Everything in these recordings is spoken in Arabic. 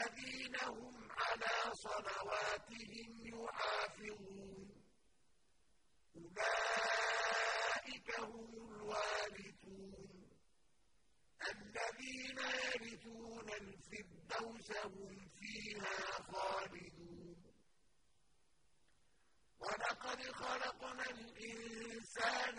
والذين هم على صلواتهم يحافظون. أولئك هم الوارثون. الذين يرثون الفردوس هم فيها خالدون. ولقد خلقنا الإنسان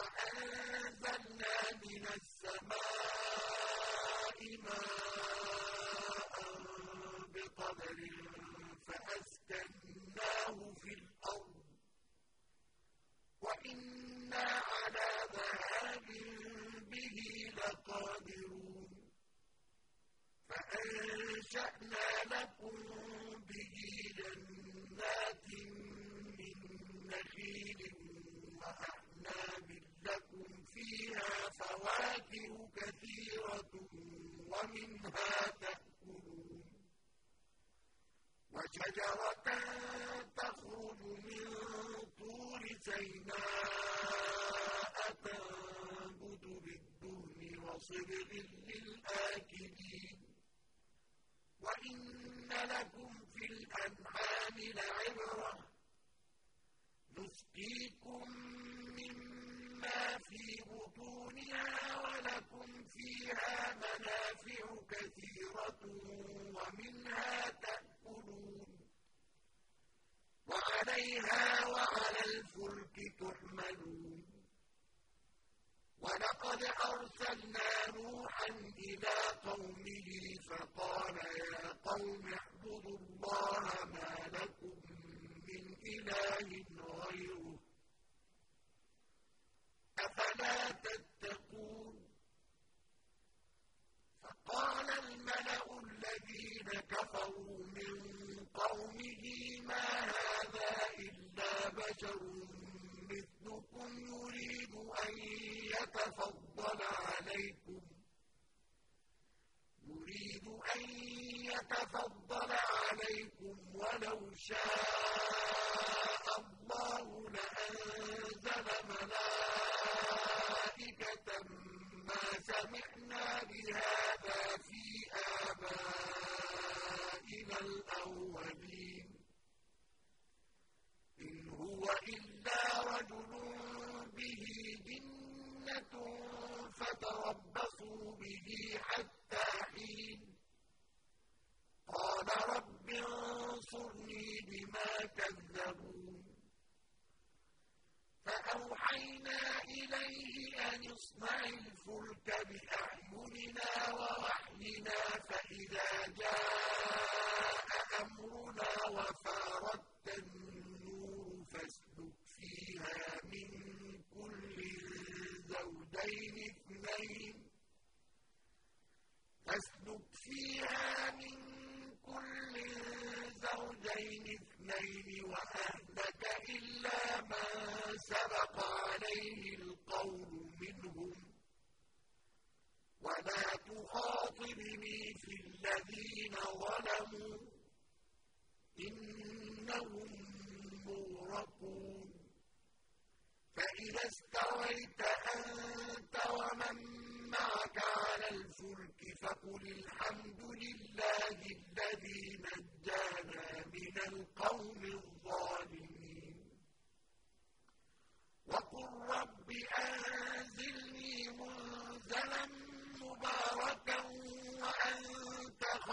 وأنزلنا من السماء ماء بقدر فأسكناه في الأرض وإنا على ذهاب به لقادرون فأنشأنا لكم به جنات من نخيل وأعناب لكم فيها فواكه كثيرة ومنها تأكلون. وشجرة تخرج من طور سيناء تنبت بالدهن وصبغ للآكلين. وإن لكم في الأنعام لعبرة. نسقيكم مما في بطونها ولكم فيها منافع. كثيرة ومنها تأكلون وعليها وعلى الفلك تحملون ولقد أرسلنا نوحا إلى قومه فقال يا قوم اعبدوا الله ما لكم من إله غيره أفلا تتقون فقال الملأ إليه الذين ظلموا إنهم مغرقون. فإذا استويت أنت ومن معك على الفلك فقل الحمد لله الذي نجانا من القوم الظالمين وقل رب أنزلني منزلا مباركا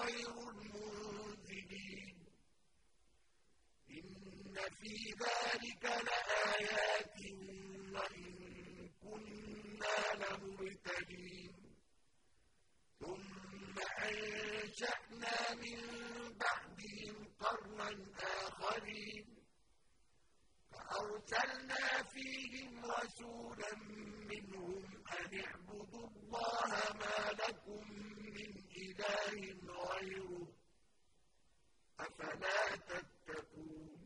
خير المنزلين إن في ذلك لآيات وإن كنا لمبتلين ثم أنشأنا من بعدهم قرنا آخرين. فأرسلنا فيهم رسولا منهم أن اعبدوا الله ما لكم إله غيره أفلا تتقون؟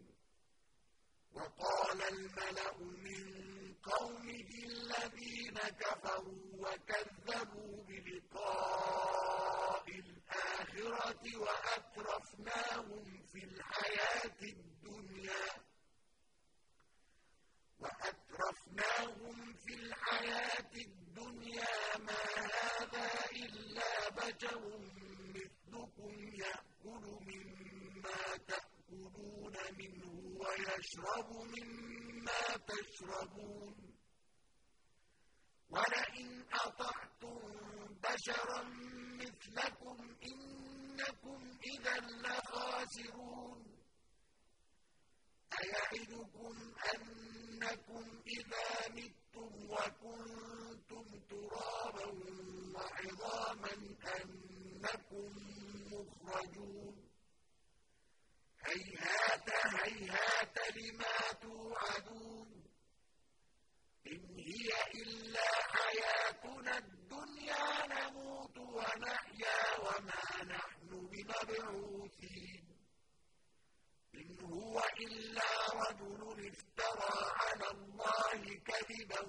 وقال الملأ من قومه الذين كفروا وكذبوا بلقاء الآخرة وأترفناهم في الحياة الدنيا وأترفناهم في الحياة الدنيا ما هذا إلا بشر مثلكم يأكل مما تأكلون ويشرب مما تشربون. ولئن أطعتم بشرا مثلكم إنكم إذا لخاسرون. أيعدكم أنكم إذا متم وكنتم ترابا وعظاما أنكم مخرجون هيهات هيهات لما توعدون إن هي إلا حياتنا الدنيا نموت ونحيا وما نحن بمبعوثين إن هو إلا رجل افترى على الله كذبا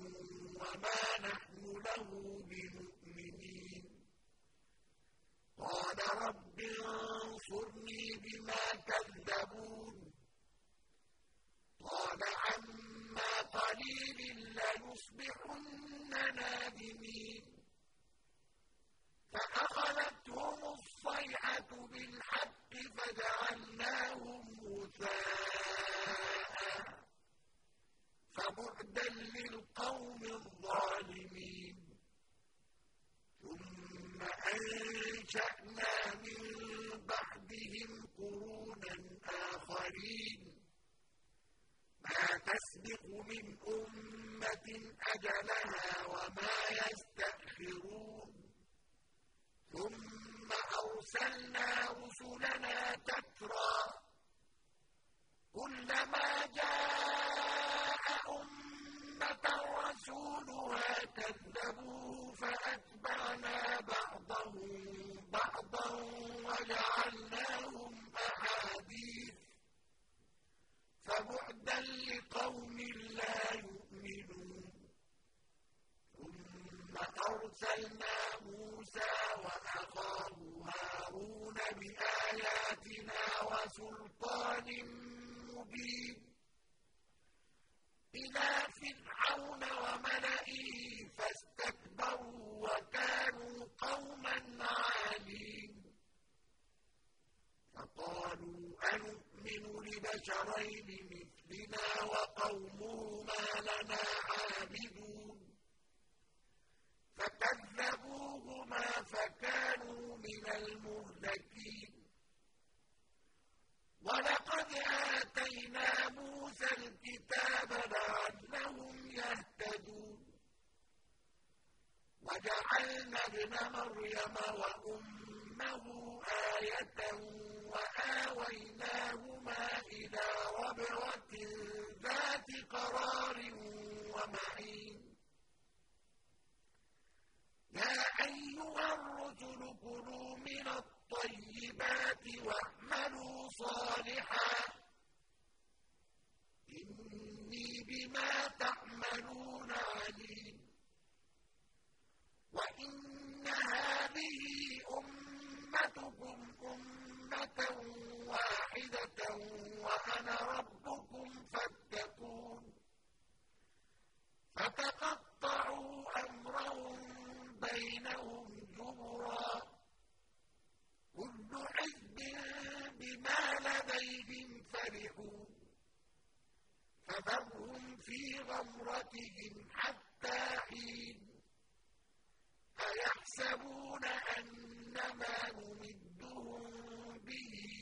وما نحن له بمؤمنين. قال رب انصرني بما كذبون. قال عما قليل ليصبحن نادمين. فأخذتهم ابن مريم وأمه آية وآويناهما إلى ربوة ذات قرار ومعين. يا أيها الرسل كلوا من الطيبات واعملوا صالحا. إني بما وأنا ربكم فاتقون. فتقطعوا أمرهم بينهم زبرا كل حزب بما لديهم فرحون فذرهم في غمرتهم حتى حين. أيحسبون أن ما نمدهم به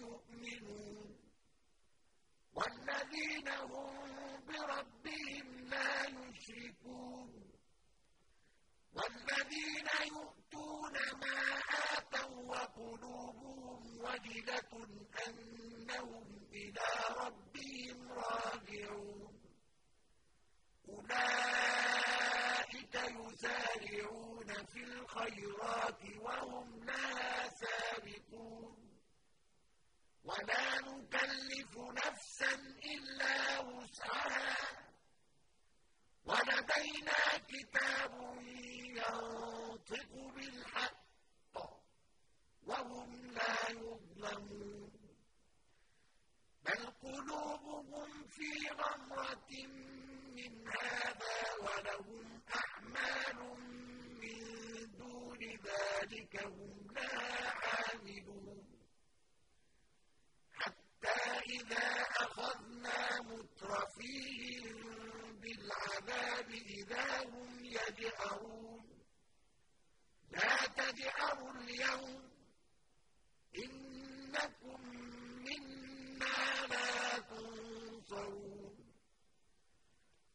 والذين هم بربهم لا يشركون. والذين يؤتون ما آتوا وقلوبهم وجلة أنهم إلى ربهم راجعون. أولئك يسارعون في الخيرات وهم سابقون ولا نكلف نفسا إلا وسعها. ولدينا كتاب ينطق بالحق وهم لا يظلمون. بل قلوبهم في غمرة من هذا ولهم أعمال من دون ذلك هم لها عاملون حتى إذا أخذنا مترفيهم بالعذاب إذا هم يجأرون لا تجأروا اليوم إنكم منا لا تنصرون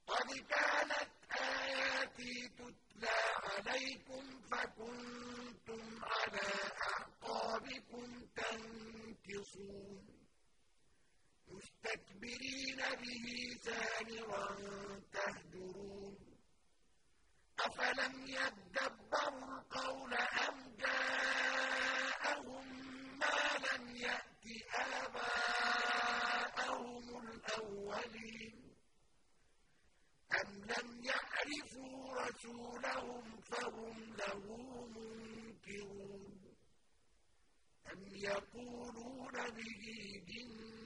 قد كانت آياتي تتلى عليكم فكنتم على أعقابكم تنكصون مستكبرين به سامرا تهجرون أفلم يدبروا القول أم جاءهم ما لم يأت آباءهم الأولين أم لم يعرفوا رسولهم فهم له منكرون أم يقولون به جنة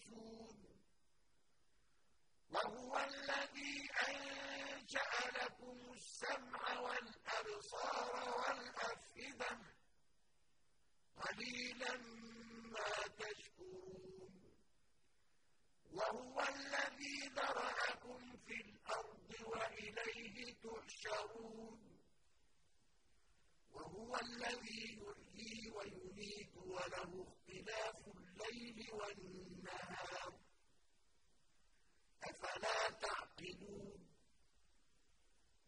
وهو الذي أنشأ لكم السمع والأبصار والأفئدة. قليلا ما تشكرون. وهو الذي ذرأكم في الأرض وإليه تحشرون. وهو الذي يحيي ويميت وله اختلاف الليل والنهار. أفلا تعقلون؟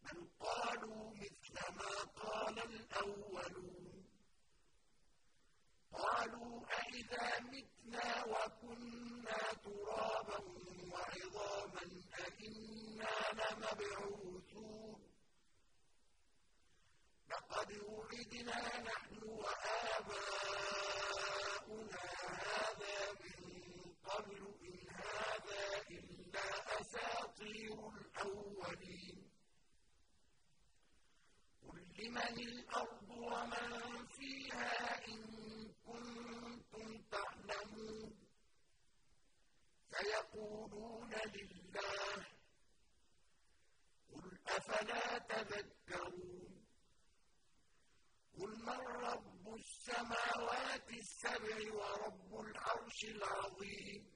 بل قالوا مثل ما قال الأولون. قالوا أئذا متنا وكنا ترابا وعظاما أئنا لمبعوثون. لقد وعدنا نحن وآباؤنا هذا من قبل أساطير الأولين. قل لمن الأرض ومن فيها إن كنتم تعلمون. سيقولون لله. قل أفلا تذكرون. قل من رب السماوات السبع ورب العرش العظيم.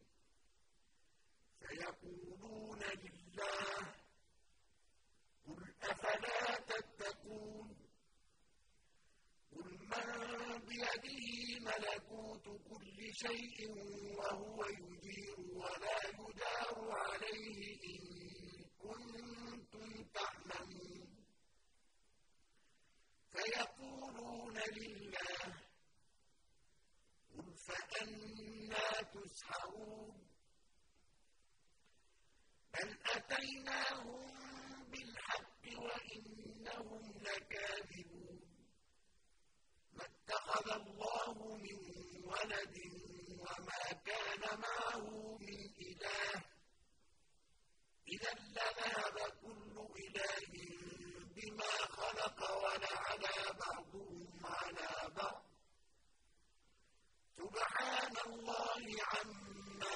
سيقولون لله قل أفلا تتقون قل من بيده ملكوت كل شيء وهو يجير ولا يدار عليه إن كنتم تعلمون فيقولون لله قل فأنا تسحرون بل أتيناهم بالحق وإنهم لكاذبون ما اتخذ الله من ولد وما كان معه من إله إذا لذهب كل إله بما خلق ولعلى بعضهم على بعض سبحان الله عما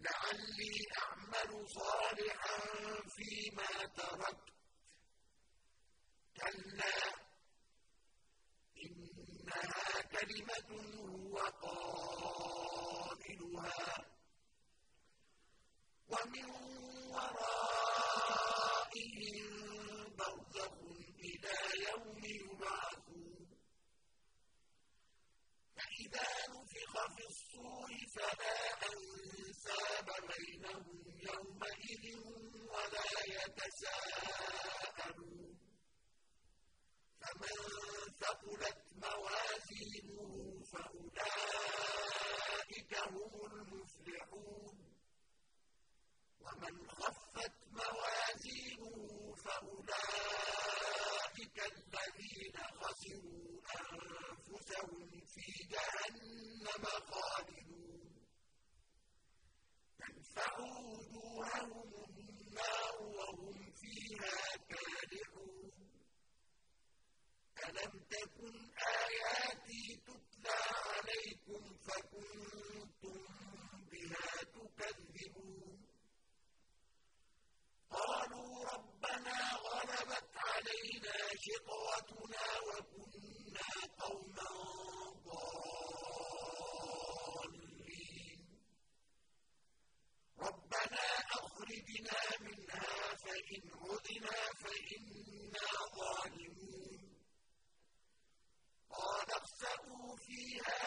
لعلي أعمل صالحا فيما تركت. كلا إنها كلمة هو قائلها. ومن ورائهم برزخ إلى يوم يبعثون. فإذا نفخ في الصور فلا أنساب بينهم يومئذ ولا يتساءلون. فمن ثقلت موازينه فأولئك هم المفلحون. ومن خفت موازينه فأولئك الذين خسروا أنفسهم في جهنم خالدون. تنفع وجوههم النار وهم فيها كالحون ألم تكن آياتي تتلى عليكم فكنتم بها تكذبون؟ قالوا ربنا غلبت علينا شقوتنا وكنا إن عدنا فإنا ظالمون. قال اخسئوا فيها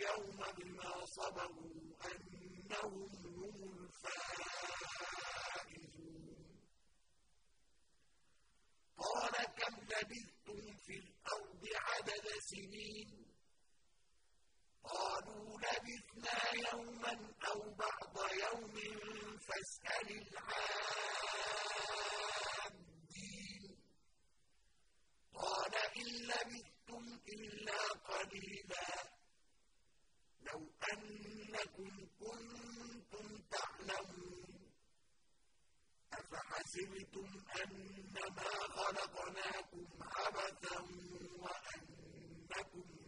اليوم بما صبروا أنهم هم الفائزون. قال كم لبثتم في الأرض عدد سنين؟ قالوا لبثنا يوما أو بعض يوم فاسأل العادين قال إن لبثتم إلا قليلا. لو أنكم كنتم تعلمون. أفحسبتم أنما خلقناكم عبثا وأنكم